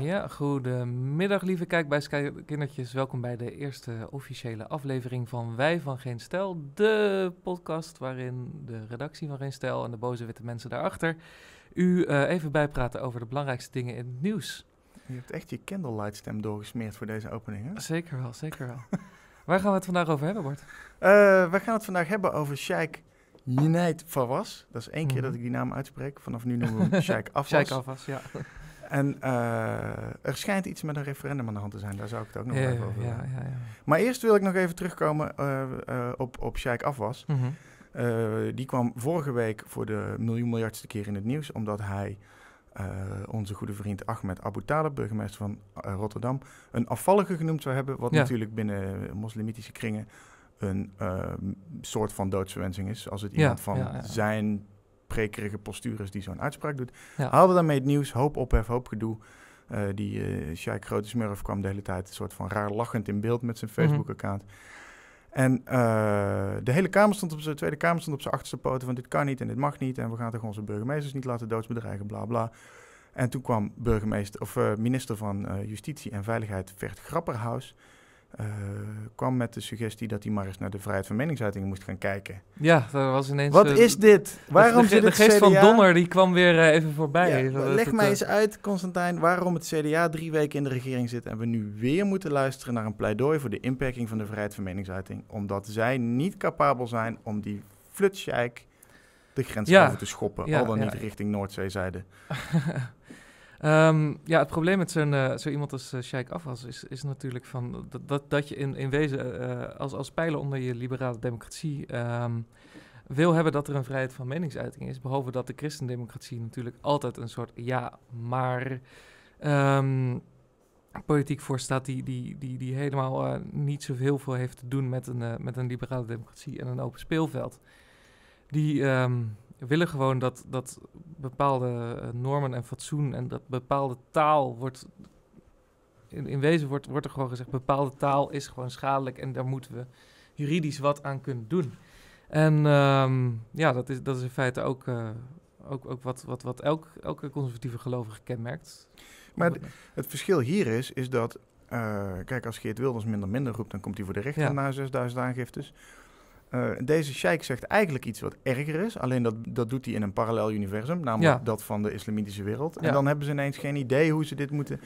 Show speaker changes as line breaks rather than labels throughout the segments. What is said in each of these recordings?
Ja, goedemiddag lieve kijkbijskindertjes. Welkom bij de eerste officiële aflevering van Wij van Geen Stijl. De podcast waarin de redactie van Geen Stijl en de boze witte mensen daarachter u uh, even bijpraten over de belangrijkste dingen in het nieuws.
Je hebt echt je candlelight stem doorgesmeerd voor deze opening, hè?
Zeker wel, zeker wel. Waar gaan we het vandaag over hebben, Bart? Uh,
we gaan het vandaag hebben over Sheikh Junaid Fawaz. Dat is één keer mhm. dat ik die naam uitspreek. Vanaf nu noemen we hem Sheikh Afwas.
Sheikh Afwas, ja.
En uh, er schijnt iets met een referendum aan de hand te zijn. Daar zou ik het ook nog even over
ja, ja, ja,
Maar eerst wil ik nog even terugkomen uh, uh, op, op Sheikh Afwas. Mm -hmm. die kwam vorige week voor de miljoen miljardste keer in het nieuws... omdat hij onze goede vriend Ahmed Abu Talib, burgemeester van Rotterdam... een afvallige genoemd zou hebben... wat natuurlijk binnen moslimitische kringen een soort van doodsverwensing is. Als het iemand van zijn prekerige postuur is die zo'n uitspraak doet. Haalde daarmee het nieuws, hoop ophef, hoop gedoe. Uh, die uh, Sheikh Grote Smurf kwam de hele tijd een soort van raar lachend in beeld met zijn mhm. Facebook-account. En uh, de hele Kamer stond op zijn Tweede Kamer stond op zijn achterste poten van dit kan niet en dit mag niet en we gaan toch onze burgemeesters niet laten doodsbedreigen, bla bla. En toen kwam burgemeester of minister van Justitie en Veiligheid Vert Grapperhaus uh, kwam met de suggestie dat hij maar eens naar de vrijheid van meningsuiting moest gaan kijken.
Ja, dat was ineens...
Wat uh, is dit?
Waarom de, de, de geest van Donner die kwam weer uh, even voorbij.
Ja, leg mij eens uit, Constantijn, waarom het CDA drie weken in de regering zit en we nu weer moeten luisteren naar een pleidooi voor de inperking van de vrijheid van meningsuiting. Omdat zij niet capabel zijn om die flutsjijk de grens ja. over te schoppen, ja, al dan niet richting Noordzeezijde.
Um, ja, het probleem met zo'n uh, zo iemand als uh, Sheikh Afwas is, is natuurlijk van dat, dat, dat je in, in wezen uh, als, als pijler onder je liberale democratie um, wil hebben dat er een vrijheid van meningsuiting is. Behalve dat de christendemocratie natuurlijk altijd een soort ja, maar um, politiek voorstaat die, die, die, die helemaal niet zoveel veel heeft te doen met een, met een liberale democratie en een open speelveld. Die, willen gewoon dat, dat bepaalde eh, normen en fatsoen en dat bepaalde taal wordt. In, in wezen wordt, wordt er gewoon gezegd: bepaalde taal is gewoon schadelijk en daar moeten we juridisch wat aan kunnen doen. En um, ja, dat is, dat is in feite ook, uh, ook, ook wat, wat, wat elk, elke conservatieve gelovige kenmerkt.
Maar het verschil hier is, is dat, uh, kijk, als Geert Wilders minder minder roept, dan komt hij voor de rechter ja. na 6000 aangiftes. Uh, deze sheik zegt eigenlijk iets wat erger is. Alleen dat, dat doet hij in een parallel universum, namelijk dat van de islamitische wereld. En dan hebben ze ineens geen idee hoe ze dit moeten...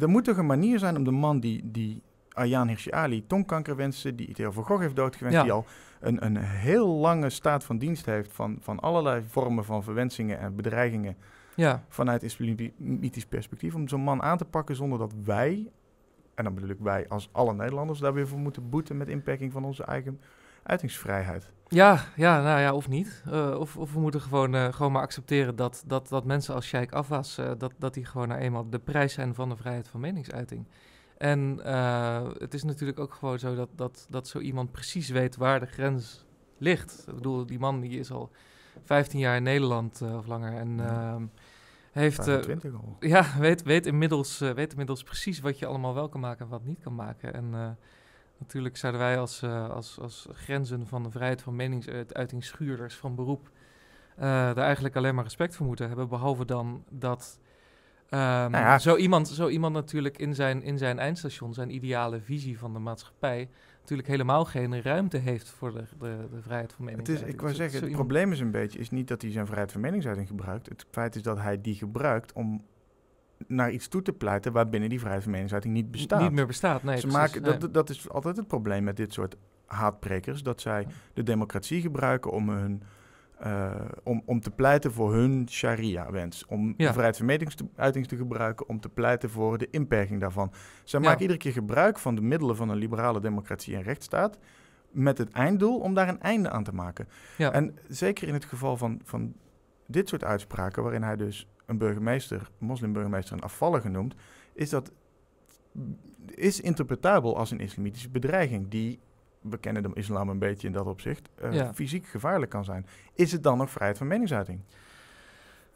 Er moet toch een manier zijn om de man die, die Ayaan Hirsi Ali tongkanker wenste, die Theo van Gogh heeft doodgewenst, die al een, een heel lange staat van dienst heeft van, van allerlei vormen van verwensingen en bedreigingen ja. vanuit islamitisch perspectief, om zo'n man aan te pakken zonder dat wij, en dan bedoel ik wij als alle Nederlanders, daar weer voor moeten boeten met inperking van onze eigen uitingsvrijheid.
Ja, ja, nou ja, of niet. Uh, of, of we moeten gewoon, uh, gewoon maar accepteren dat, dat, dat mensen als Sheikh Afwas, uh, dat, dat die gewoon nou eenmaal de prijs zijn van de vrijheid van meningsuiting. En het is natuurlijk ook gewoon zo dat, dat, dat zo iemand precies weet waar de grens ligt. Ik bedoel, die man die is al 15 jaar in Nederland of langer en ehm, heeft...
25 al.
Ja, weet, weet, inmiddels, weet inmiddels precies wat je allemaal wel kan maken en wat niet kan maken. En Natuurlijk zouden wij als, uh, als, als grenzen van de vrijheid van meningsuiting schuurders van beroep uh, daar eigenlijk alleen maar respect voor moeten hebben. Behalve dan dat um, nou ja. zo, iemand, zo iemand natuurlijk in zijn, in zijn eindstation, zijn ideale visie van de maatschappij, natuurlijk helemaal geen ruimte heeft voor de, de, de vrijheid van meningsuiting.
Het is, ik wou zeggen, het probleem is een beetje, is niet dat hij zijn vrijheid van meningsuiting gebruikt. Het feit is dat hij die gebruikt om naar iets toe te pleiten waarbinnen die vrijheid van meningsuiting niet bestaat.
Niet meer bestaat, nee.
Ze maken, dat, dat is altijd het probleem met dit soort haatprekers, dat zij de democratie gebruiken om, hun, uh, om, om te pleiten voor hun sharia-wens. Om de vrijheid van meningsuiting te gebruiken om te pleiten voor de inperking daarvan. Zij maken iedere keer gebruik van de middelen van een liberale democratie en rechtsstaat met het einddoel om daar een einde aan te maken. En zeker in het geval van, van dit soort uitspraken, waarin hij dus een burgemeester, moslimburgemeester, een afvallen genoemd, is dat is interpretabel als een islamitische bedreiging die, we kennen de islam een beetje in dat opzicht, uh, fysiek gevaarlijk kan zijn. Is het dan nog vrijheid van meningsuiting?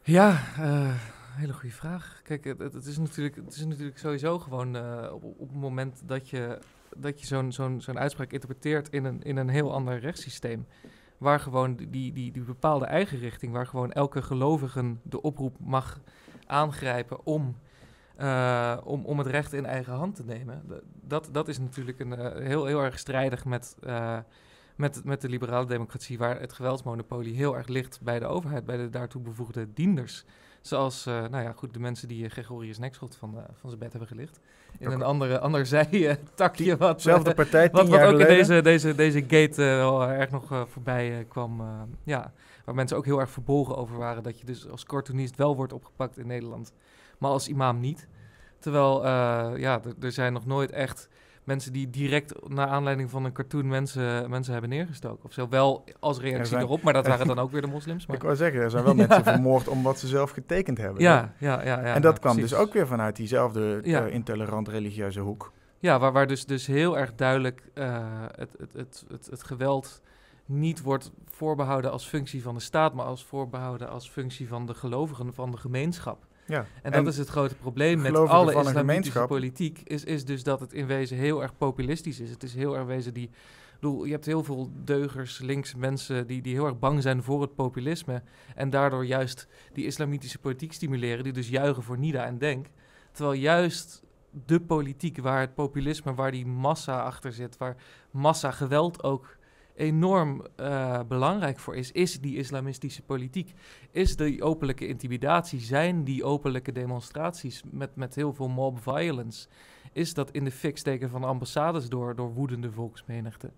Ja, uh, hele goede vraag. Kijk, het, het, is natuurlijk, het is natuurlijk sowieso gewoon uh, op, op het moment dat je dat je zo'n zo'n zo'n uitspraak interpreteert in een, in een heel ander rechtssysteem. Waar gewoon die, die, die bepaalde eigen richting, waar gewoon elke gelovige de oproep mag aangrijpen om, uh, om, om het recht in eigen hand te nemen. Dat, dat is natuurlijk een, uh, heel, heel erg strijdig met, uh, met, met de liberale democratie, waar het geweldsmonopolie heel erg ligt bij de overheid, bij de daartoe bevoegde dienders. Zoals, uh, nou ja, goed, de mensen die uh, Gregorius Nekschot van, uh, van zijn bed hebben gelicht. In okay. een andere, ander zij-takje. Wat,
Zelfde partij,
wat,
wat
ook
geleden.
in deze, deze, deze gate wel erg nog voorbij kwam. ja, waar mensen ook heel erg verbolgen over waren. Dat je dus als cartoonist wel wordt opgepakt in Nederland, maar als imam niet. Terwijl, ja, er zijn nog nooit echt mensen die direct naar aanleiding van een cartoon mensen, mensen hebben neergestoken. Of zo wel als reactie
zijn,
erop, maar dat waren dan ook weer de moslims. Maar.
Ik wou zeggen, er zijn wel mensen vermoord om wat ze zelf getekend hebben.
Ja, ja, ja. ja
en dat kwam
precies.
dus ook weer vanuit diezelfde uh, intolerant religieuze hoek.
Ja, waar, waar dus, dus heel erg duidelijk uh, het, het, het, het, het geweld niet wordt voorbehouden als functie van de staat, maar als voorbehouden als functie van de gelovigen van de gemeenschap.
Ja.
En, en dat is het grote probleem met alle islamitische politiek, is, is dus dat het in wezen heel erg populistisch is. Het is heel erg wezen die... Ik bedoel, je hebt heel veel deugers, links mensen die, die heel erg bang zijn voor het populisme. En daardoor juist die islamitische politiek stimuleren, die dus juichen voor Nida en Denk. Terwijl juist de politiek waar het populisme, waar die massa achter zit, waar massa geweld ook enorm uh, belangrijk voor is, is die islamistische politiek. Is die openlijke intimidatie, zijn die openlijke demonstraties met, met heel veel mob violence, is dat in de fik steken van ambassades door, door woedende volksmenigten.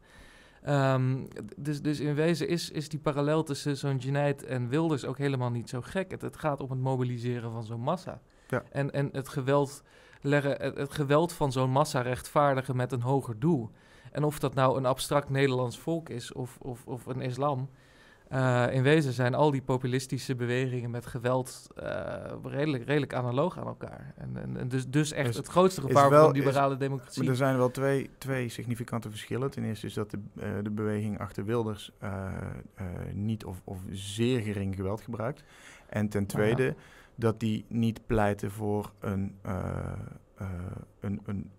Um, dus, dus in wezen is, is die parallel tussen zo'n Junaid en Wilders ook helemaal niet zo gek. Het, het gaat om het mobiliseren van zo'n massa.
Ja.
En, en het geweld leggen, het geweld van zo'n massa rechtvaardigen met een hoger doel. En of dat nou een abstract Nederlands volk is of, of, of een islam. Uh, in wezen zijn al die populistische bewegingen met geweld uh, redelijk, redelijk analoog aan elkaar. En, en, en dus, dus echt
Dus
het grootste gevaar
wel-
van de liberale democratie.
Maar er zijn wel twee, twee significante verschillen. Ten eerste is dat de, eh, de beweging achter Wilders eh, eh, niet of, of zeer gering geweld gebruikt. En ten tweede dat die niet pleiten voor een, eh, eh, een, een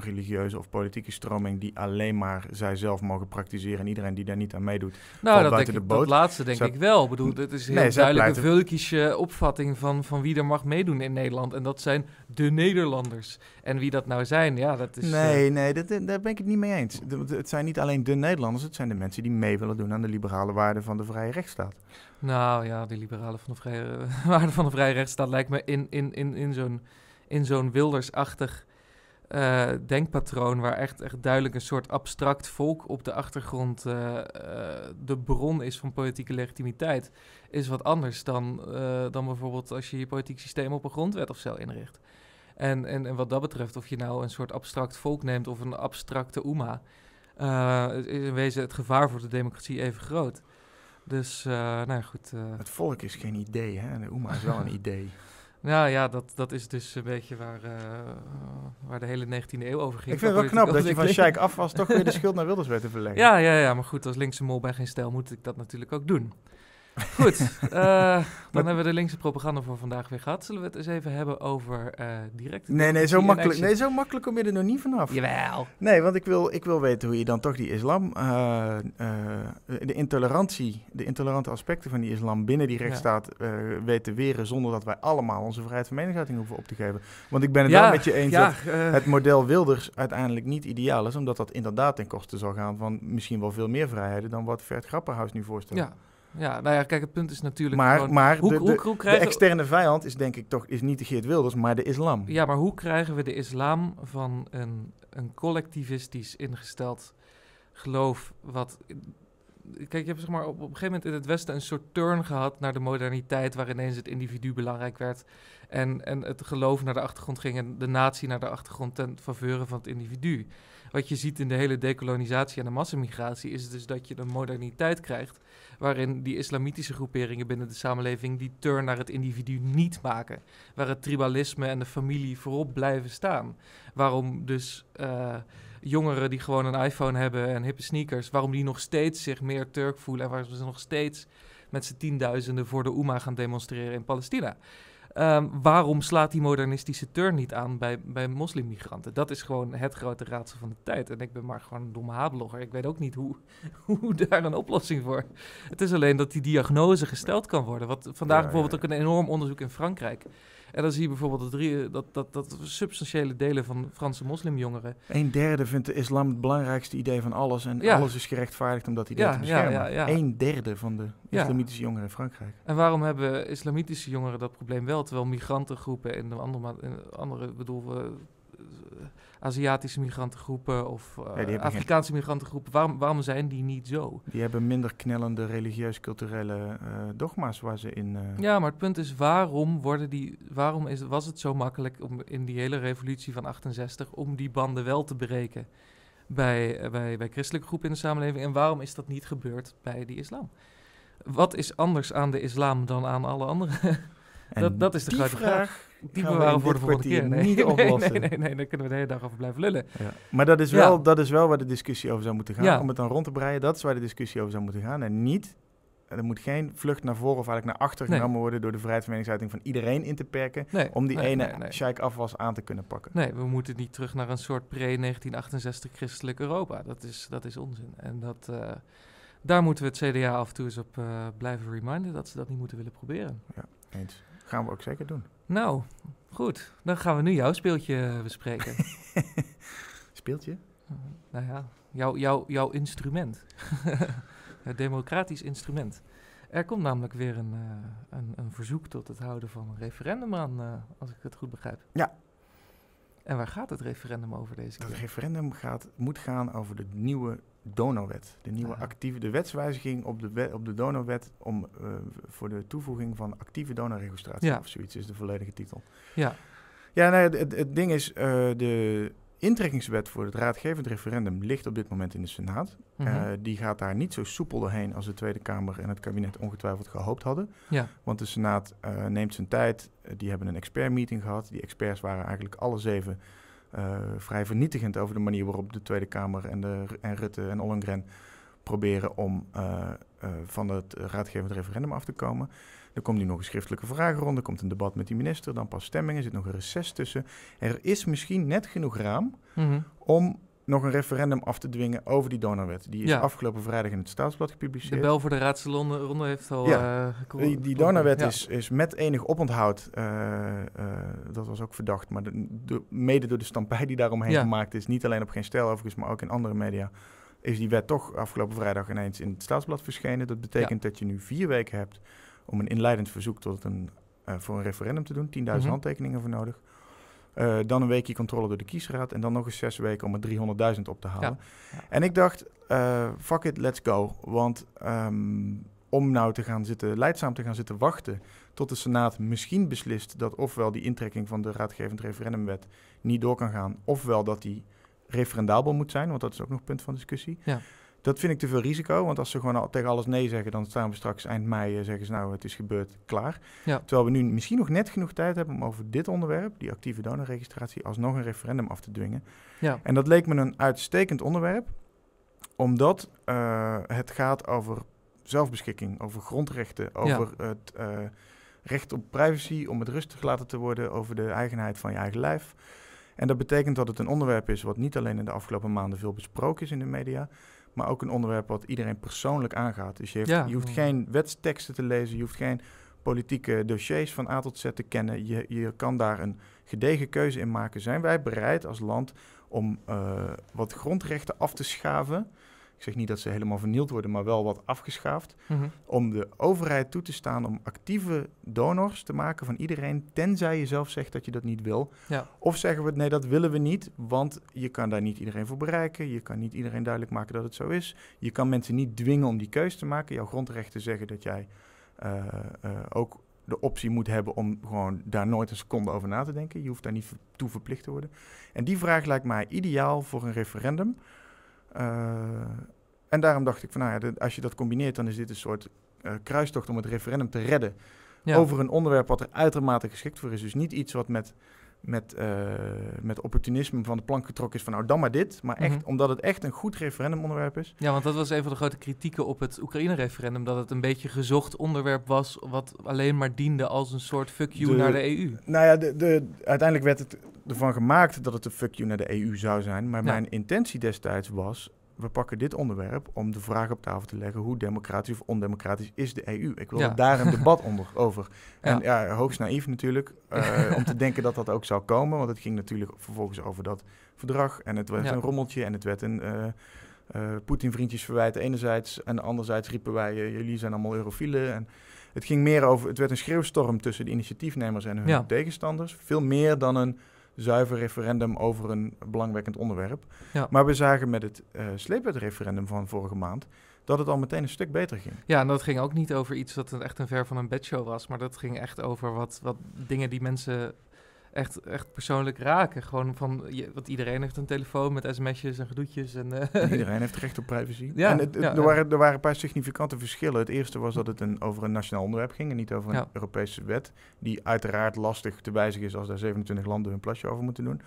religieuze of politieke stroming die alleen maar zijzelf mogen praktiseren. En iedereen die daar niet aan meedoet.
nou, dat, denk
de
ik, dat laatste denk
Zij-
ik wel. Ik bedoel, het is heel
Nee,
duidelijk een vulkische opvatting van, van wie er mag meedoen in Nederland. En dat zijn de Nederlanders. En wie dat nou zijn, ja, dat is... eh,
nee, nee, dat, daar ben ik het niet mee eens. De- het zijn niet alleen de Nederlanders, het zijn de mensen die mee willen doen aan de liberale waarden van de vrije rechtsstaat.
Nou ja, de liberalen van de vrije waarde van de vrije rechtsstaat lijkt me in, in, in, in zo'n in zo'n wildersachtig eh, denkpatroon, waar echt, echt duidelijk een soort abstract volk op de achtergrond eh, eh, de bron is van politieke legitimiteit, is wat anders dan, dan bijvoorbeeld als je je politiek systeem op een grondwet of zo inricht. En, en, en wat dat betreft, of je nou een soort abstract volk neemt of een abstracte eh, is in wezen het gevaar voor de democratie even groot. Dus, nou ja, goed.
Het volk is geen idee, hè? De Oema is wel een idee.
Nou ja, dat, dat is dus een beetje waar, eh, waar de hele 19e eeuw over ging.
Ik vind het wel knap dat je van Sheikh af was toch weer de schuld naar Wilders weet te verleggen.
Ja, ja, ja, maar goed, als linkse mol bij geen stijl moet ik dat natuurlijk ook doen. Goed, eh, dan hebben we de linkse propaganda voor vandaag weer gehad. Zullen we het eens even hebben over eh directe
Nee, nee, zo makkelijk, nee, zo makkelijk kom je er nog niet vanaf.
Jawel.
Nee, want ik wil, ik wil weten hoe je dan toch die islam, eh, de intolerantie, de intolerante aspecten van die islam binnen die rechtsstaat eh, weet te weren zonder dat wij allemaal onze vrijheid van meningsuiting hoeven op te geven. Want ik ben het
Ja,
wel met je eens
ja,
dat het model Wilders uiteindelijk niet ideaal is, omdat dat inderdaad ten koste zal gaan van misschien wel veel meer vrijheden dan wat Vert Grapperhaus nu voorstelt.
ja. Ja, nou ja, kijk, het punt is natuurlijk
Maar,
gewoon...
maar
hoe,
de,
hoe,
de, externe vijand is denk ik toch is niet de Geert Wilders, maar de islam.
Ja, maar hoe krijgen we de islam van een, een collectivistisch ingesteld geloof wat... Kijk, je hebt zeg maar op, op een gegeven moment in het Westen een soort turn gehad naar de moderniteit, waar ineens het individu belangrijk werd. En, en het geloof naar de achtergrond ging en de natie naar de achtergrond ten faveur van het individu. Wat je ziet in de hele dekolonisatie en de massamigratie is dus dat je een moderniteit krijgt waarin die islamitische groeperingen binnen de samenleving die turn naar het individu niet maken. Waar het tribalisme en de familie voorop blijven staan. Waarom dus eh, jongeren die gewoon een iPhone hebben en hippe sneakers, waarom die nog steeds zich meer Turk voelen en waarom ze nog steeds met z'n tienduizenden voor de Oema gaan demonstreren in Palestina. Ehm, waarom slaat die modernistische turn niet aan bij, bij moslimmigranten? Dat is gewoon het grote raadsel van de tijd. En ik ben maar gewoon een domme hablogger. Ik weet ook niet hoe, hoe daar een oplossing voor. Het is alleen dat die diagnose gesteld kan worden. Wat vandaag bijvoorbeeld ook een enorm onderzoek in Frankrijk. En dan zie je bijvoorbeeld dat, drie, dat, dat, dat substantiële delen van Franse moslimjongeren...
Een derde vindt de islam het belangrijkste idee van alles. En alles is gerechtvaardigd om dat idee te beschermen. Ja, ja, Een derde van de islamitische jongeren in Frankrijk.
En waarom hebben islamitische jongeren dat probleem wel? Terwijl migrantengroepen en de andere, in andere bedoel, Aziatische migrantengroepen of uh, Afrikaanse migrantengroepen, waarom, waarom zijn die niet zo?
Die hebben minder knellende religieus-culturele uh, dogma's waar ze in... Uh...
Ja, maar het punt is, waarom, worden die, waarom is, was het zo makkelijk om in die hele revolutie van 68 om die banden wel te breken bij, bij, bij christelijke groepen in de samenleving? En waarom is dat niet gebeurd bij die islam? Wat is anders aan de islam dan aan alle andere? dat, dat is de grote vraag. vraag die bewaren voor de volgende keer. Nee. Niet oplossen. Nee, nee, nee, daar kunnen we de hele dag over blijven lullen. Ja.
Maar dat is, wel, dat is wel waar de discussie over zou moeten gaan. Om het dan rond te breien, dat is waar de discussie over zou moeten gaan. En niet, er moet geen vlucht naar voren of eigenlijk naar achter genomen worden door de vrijheid van meningsuiting van iedereen in te perken. om die ene sheik afwas aan te kunnen pakken.
Nee, we moeten niet terug naar een soort pre-1968 christelijk Europa. Dat is, dat is onzin. En dat... Uh, daar moeten we het CDA af en toe eens op uh, blijven reminden dat ze dat niet moeten willen proberen.
Ja, eens. Gaan we ook zeker doen.
Nou, goed. Dan gaan we nu jouw speeltje eh, bespreken.
speeltje?
nou ja, jouw, jouw, jouw instrument. het democratisch instrument. Er komt namelijk weer een, uh, een, een, verzoek tot het houden van een referendum aan, uh, als ik het goed begrijp.
Ja.
En waar gaat het referendum over deze keer?
Het referendum gaat, moet gaan over de nieuwe donorwet. De nieuwe actieve, de wetswijziging op de, wet, op de donorwet om, uh, voor de toevoeging van actieve donorregistratie ja. of zoiets is de volledige titel.
Ja.
Ja, nee, het, het ding is, uh, de intrekkingswet voor het raadgevend referendum ligt op dit moment in de Senaat. Mm -hmm. uh, die gaat daar niet zo soepel doorheen als de Tweede Kamer en het kabinet ongetwijfeld gehoopt hadden.
Ja.
Want de Senaat neemt zijn tijd. die hebben een expertmeeting gehad. Die experts waren eigenlijk alle zeven vrij vernietigend over de manier waarop de Tweede Kamer en, de, en Rutte en Ollengren proberen om van het raadgevend referendum af te komen. Er komt nu nog een schriftelijke vragenronde, er komt een debat met die minister, dan pas stemmingen, er zit nog een reces tussen. Er is misschien net genoeg raam mm -hmm. om nog een referendum af te dwingen over die donorwet. Die is afgelopen vrijdag in het Staatsblad gepubliceerd.
De bel voor de raadsronde heeft al...
Ja. Uh, die, die donorwet is, is met enig oponthoud, uh, uh, dat was ook verdacht, maar de, mede door de stampij die daaromheen gemaakt is, niet alleen op Geen Stijl overigens, maar ook in andere media, is die wet toch afgelopen vrijdag ineens in het Staatsblad verschenen. Dat betekent dat je nu vier weken hebt om een inleidend verzoek tot een, voor een referendum te doen. 10.000 mm -hmm. handtekeningen voor nodig. Uh, dan een weekje controle door de kiesraad. En dan nog eens zes weken om er 300.000 op te halen. Ja. En ik dacht, uh, fuck it, let's go. Want um, om nou te gaan zitten, leidzaam te gaan zitten wachten... tot de Senaat misschien beslist dat ofwel die intrekking van de raadgevend referendumwet niet door kan gaan... ofwel dat die referendabel moet zijn, want dat is ook nog punt van discussie...
Ja.
Dat vind ik te veel risico, want als ze gewoon al tegen alles nee zeggen, dan staan we straks eind mei en zeggen ze nou het is gebeurd, klaar.
Ja.
Terwijl we nu misschien nog net genoeg tijd hebben om over dit onderwerp, die actieve donorregistratie, alsnog een referendum af te dwingen.
Ja.
En dat leek me een uitstekend onderwerp, omdat uh, het gaat over zelfbeschikking, over grondrechten, over ja. het uh, recht op privacy, om het rustig laten te worden over de eigenheid van je eigen lijf. En dat betekent dat het een onderwerp is wat niet alleen in de afgelopen maanden veel besproken is in de media, maar ook een onderwerp wat iedereen persoonlijk aangaat. Dus je, heeft, ja. je hoeft geen wetsteksten te lezen, je hoeft geen politieke dossiers van A tot Z te kennen. Je, je kan daar een gedegen keuze in maken. Zijn wij bereid als land om uh, wat grondrechten af te schaven? Ik zeg niet dat ze helemaal vernield worden, maar wel wat afgeschaafd.
Mm -hmm.
Om de overheid toe te staan om actieve donors te maken van iedereen, tenzij je zelf zegt dat je dat niet wil.
Ja.
Of zeggen we nee, dat willen we niet, want je kan daar niet iedereen voor bereiken. Je kan niet iedereen duidelijk maken dat het zo is. Je kan mensen niet dwingen om die keuze te maken. Jouw grondrechten zeggen dat jij uh, uh, ook de optie moet hebben om gewoon daar nooit een seconde over na te denken. Je hoeft daar niet toe verplicht te worden. En die vraag lijkt mij ideaal voor een referendum. Uh, en daarom dacht ik van, nou ja, als je dat combineert, dan is dit een soort uh, kruistocht om het referendum te redden. Ja. Over een onderwerp wat er uitermate geschikt voor is. Dus niet iets wat met met, uh, met opportunisme van de plank getrokken is van nou dan maar dit. Maar echt, mhm. omdat het echt een goed referendumonderwerp is.
Ja, want dat was een van de grote kritieken op het Oekraïne-referendum. Dat het een beetje gezocht onderwerp was wat alleen maar diende als een soort fuck you naar de EU.
Nou ja, de, de, uiteindelijk werd het ervan gemaakt dat het een fuck you naar de EU zou zijn. Maar mijn intentie destijds was we pakken dit onderwerp om de vraag op tafel te leggen hoe democratisch of ondemocratisch is de EU. Ik wilde daar een debat onder, over. En ja, hoogst naïef natuurlijk, uh, om te denken dat dat ook zou komen. Want het ging natuurlijk vervolgens over dat verdrag en het was een rommeltje en het werd een... Uh, uh, Poetin-vriendjes verwijten enerzijds en anderzijds riepen wij, jullie zijn allemaal eurofielen. En het ging meer over, het werd een schreeuwstorm tussen de initiatiefnemers en hun tegenstanders. Veel meer dan een zuiver referendum over een belangwekkend onderwerp. Ja. Maar we zagen met het uh, sleepwetreferendum van vorige maand dat het al meteen een stuk beter ging.
Ja, en dat ging ook niet over iets dat echt een ver van een bedshow was, maar dat ging echt over wat, wat dingen die mensen echt, echt persoonlijk raken. Gewoon van, je, want iedereen heeft een telefoon met sms'jes en gedoetjes. En,
uh, iedereen heeft recht op privacy. Ja, en het, er, Waren, er waren een paar significante verschillen. Het eerste was dat het een, over een nationaal onderwerp ging en niet over een Europese wet. Die uiteraard lastig te wijzigen is als daar 27 landen hun plasje over moeten doen.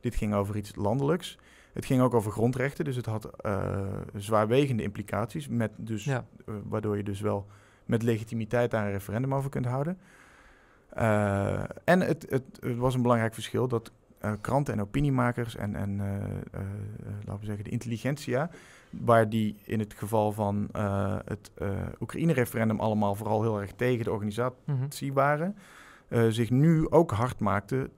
Dit ging over iets landelijks. Het ging ook over grondrechten, dus het had uh, zwaarwegende implicaties. Met dus, uh, waardoor je dus wel met legitimiteit daar een referendum over kunt houden. Uh, en het, het, het, was een belangrijk verschil dat uh, kranten en opiniemakers en, en uh, laten we zeggen de intelligentsia, waar die in het geval van het Oekraïne-referendum allemaal vooral heel erg tegen de organisatie mm waren, zich nu ook hard maakten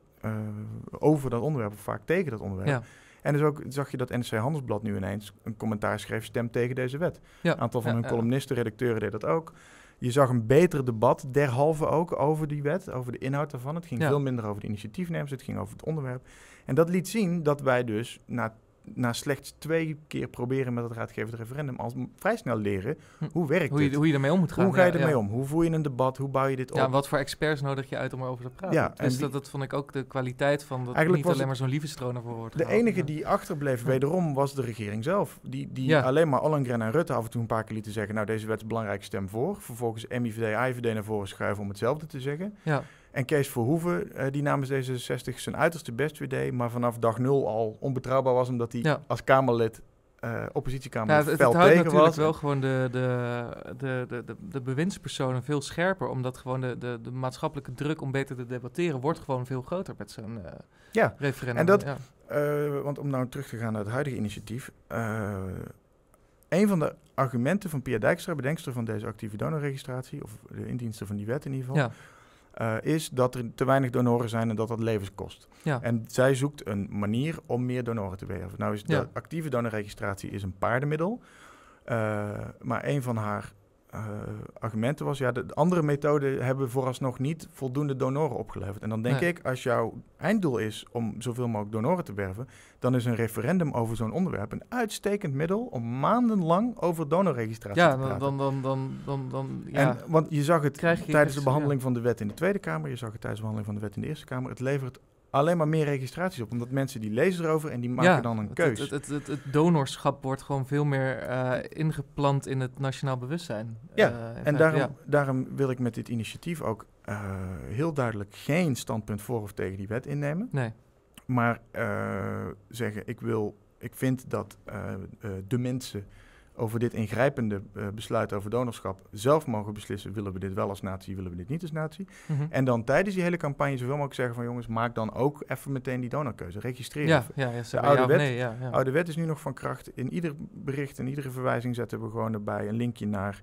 over dat onderwerp, of vaak tegen dat onderwerp. Ja. En dus ook zag je dat NRC Handelsblad nu ineens een commentaar schreef, stem tegen deze wet. Ja. Een aantal van hun columnisten, redacteuren deed dat ook. Je zag een beter debat, derhalve ook, over die wet, over de inhoud daarvan. Het ging veel minder over de initiatiefnemers, het ging over het onderwerp. En dat liet zien dat wij dus na na slechts twee keer proberen met het raadgevend referendum al vrij snel leren hm. hoe werkt
hoe je,
het?
Hoe je ermee om moet gaan.
Hoe ga je ermee om? Hoe voer je een debat? Hoe bouw je dit op?
Ja, wat voor experts nodig je uit om erover te praten? Ja, dus dat, dat vond ik ook de kwaliteit van dat niet alleen maar zo'n liefestroner voor wordt
De enige die achterbleef wederom was de regering zelf. Die, die alleen maar Allengren en Rutte af en toe een paar keer lieten zeggen... nou, deze wet is belangrijke stem voor. Vervolgens MIVD, IVD naar voren schuiven om hetzelfde te zeggen. Ja. En Kees Verhoeven, uh, die namens D66 zijn uiterste best weer deed, maar vanaf dag nul al onbetrouwbaar was, omdat hij als Kamerlid uh, oppositiekamer ja, het, fel het tegen
natuurlijk wel gewoon de, de, de, de, de, bewindspersonen veel scherper, omdat gewoon de, de, de maatschappelijke druk om beter te debatteren wordt gewoon veel groter met zo'n uh, ja. referendum. En dat,
ja. want om nou terug te gaan naar het huidige initiatief, een van de argumenten van Pia Dijkstra, bedenkster van deze actieve donorregistratie, of de indiensten van die wet in ieder geval, ja uh, is dat er te weinig donoren zijn en dat dat levens kost. Ja. En zij zoekt een manier om meer donoren te werven. Nou is de actieve donorregistratie is een paardenmiddel. Uh, maar een van haar uh, argumenten was, ja, de, andere methoden hebben vooralsnog niet voldoende donoren opgeleverd. En dan denk ik, als jouw einddoel is om zoveel mogelijk donoren te werven, dan is een referendum over zo'n onderwerp een uitstekend middel om maandenlang over donorregistratie
ja,
te praten.
Dan, dan, dan, dan, dan,
ja. En, want je zag het tijdens de behandeling van de wet in de Tweede Kamer, je zag het tijdens de behandeling van de wet in de Eerste Kamer. Het levert alleen maar meer registraties op. Omdat mensen die lezen erover en die maken dan een keus.
Het, het, het, het, donorschap wordt gewoon veel meer uh, ingeplant in het nationaal bewustzijn.
Ja, uh, en daarom, daarom wil ik met dit initiatief ook uh, heel duidelijk geen standpunt voor of tegen die wet innemen. Nee. Maar zeggen, ik wil, ik vind dat de mensen over dit ingrijpende uh, besluit over donorschap zelf mogen beslissen: willen we dit wel als natie, willen we dit niet als natie. Mm En dan tijdens die hele campagne zoveel mogelijk zeggen: van jongens, maak dan ook even meteen die donorkeuze. Registreer
ja, ja, ja,
de oude, wet, nee, ja, ja. oude wet is nu nog van kracht. In ieder bericht en iedere verwijzing zetten we gewoon erbij een linkje naar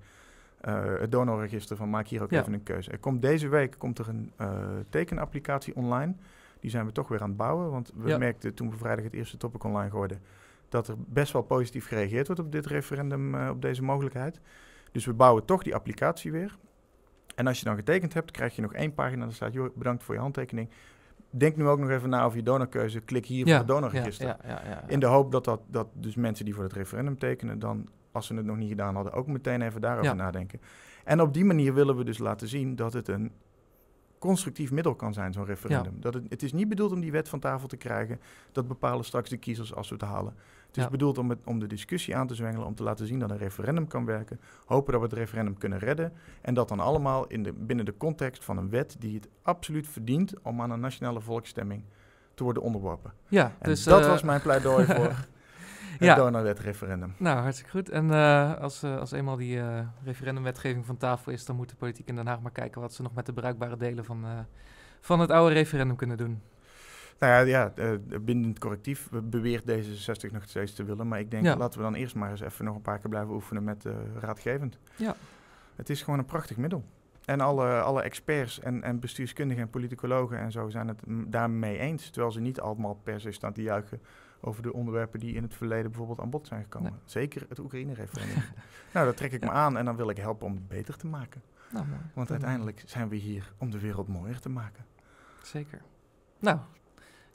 uh, het donorregister van maak hier ook even een keuze. Er komt deze week komt er een uh, tekenapplicatie online. Die zijn we toch weer aan het bouwen, want we merkten toen we vrijdag het eerste topic online gooiden dat er best wel positief gereageerd wordt op dit referendum, uh, op deze mogelijkheid. Dus we bouwen toch die applicatie weer. En als je dan getekend hebt, krijg je nog één pagina. Dan staat, joh, bedankt voor je handtekening. Denk nu ook nog even na over je donorkeuze. Klik hier voor het donorregister. Ja, ja, In de hoop dat, dat, dat dus mensen die voor het referendum tekenen... dan, als ze het nog niet gedaan hadden, ook meteen even daarover nadenken. En op die manier willen we dus laten zien dat het een constructief middel kan zijn, zo'n referendum. Dat het, het is niet bedoeld om die wet van tafel te krijgen. Dat bepalen straks de kiezers als we het halen. Het is bedoeld om, het, om de discussie aan te zwengelen, om te laten zien dat een referendum kan werken. Hopen dat we het referendum kunnen redden. En dat dan allemaal in de, binnen de context van een wet die het absoluut verdient om aan een nationale volksstemming te worden onderworpen.
Ja,
en dus, dat was mijn pleidooi voor het ja. donorwetreferendum.
Nou, hartstikke goed. En uh, als, uh, als eenmaal die referendumwetgeving van tafel is, dan moet de politiek in Den Haag maar kijken wat ze nog met de bruikbare delen van, van het oude referendum kunnen doen.
Nou ja, ja bindend correctief beweert D66 nog steeds te willen. Maar ik denk, laten we dan eerst maar eens even nog een paar keer blijven oefenen met raadgevend. Ja. Het is gewoon een prachtig middel. En alle, alle experts en, en bestuurskundigen en politicologen en zo zijn het daarmee eens. Terwijl ze niet allemaal per se staan te juichen over de onderwerpen die in het verleden bijvoorbeeld aan bod zijn gekomen. Zeker het Oekraïne-referendum. nou, dat trek ik me aan en dan wil ik helpen om het beter te maken. Nou. Want uiteindelijk zijn we hier om de wereld mooier te maken.
Zeker. Nou,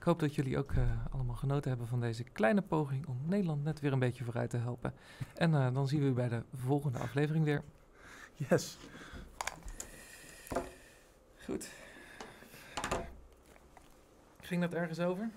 ik hoop dat jullie ook uh, allemaal genoten hebben van deze kleine poging om Nederland net weer een beetje vooruit te helpen. En uh, dan zien we u bij de volgende aflevering weer.
Yes.
Goed. Ging dat ergens over?